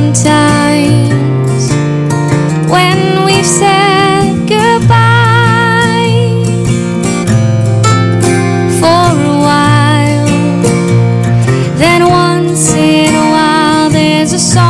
sometimes when we've said goodbye for a while. Then once in a while, there's a song.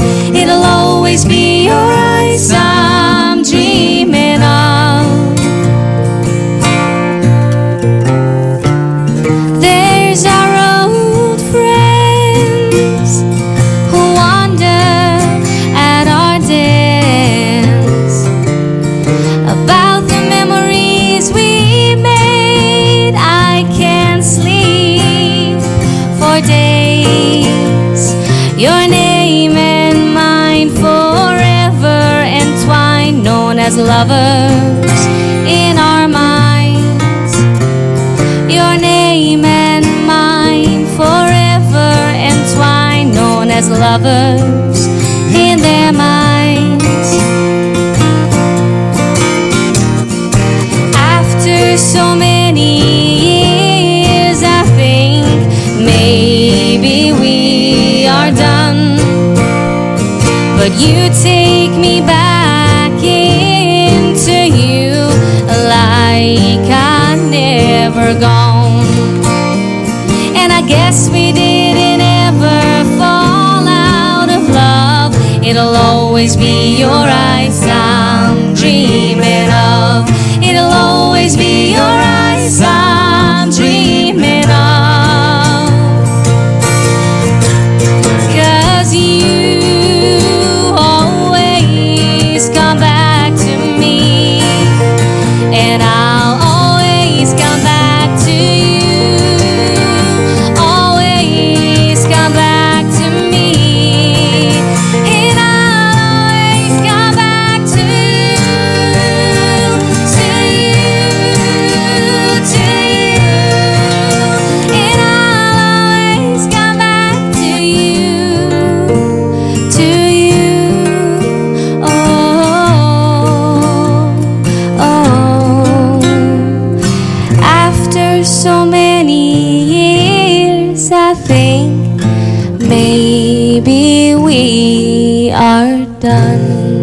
Lovers in our minds. Your name and mine forever entwined, known as lovers in their minds. After so many years, I think maybe we are done. But you take me back. it'll always be your eyes out. so many years. I think maybe we are done.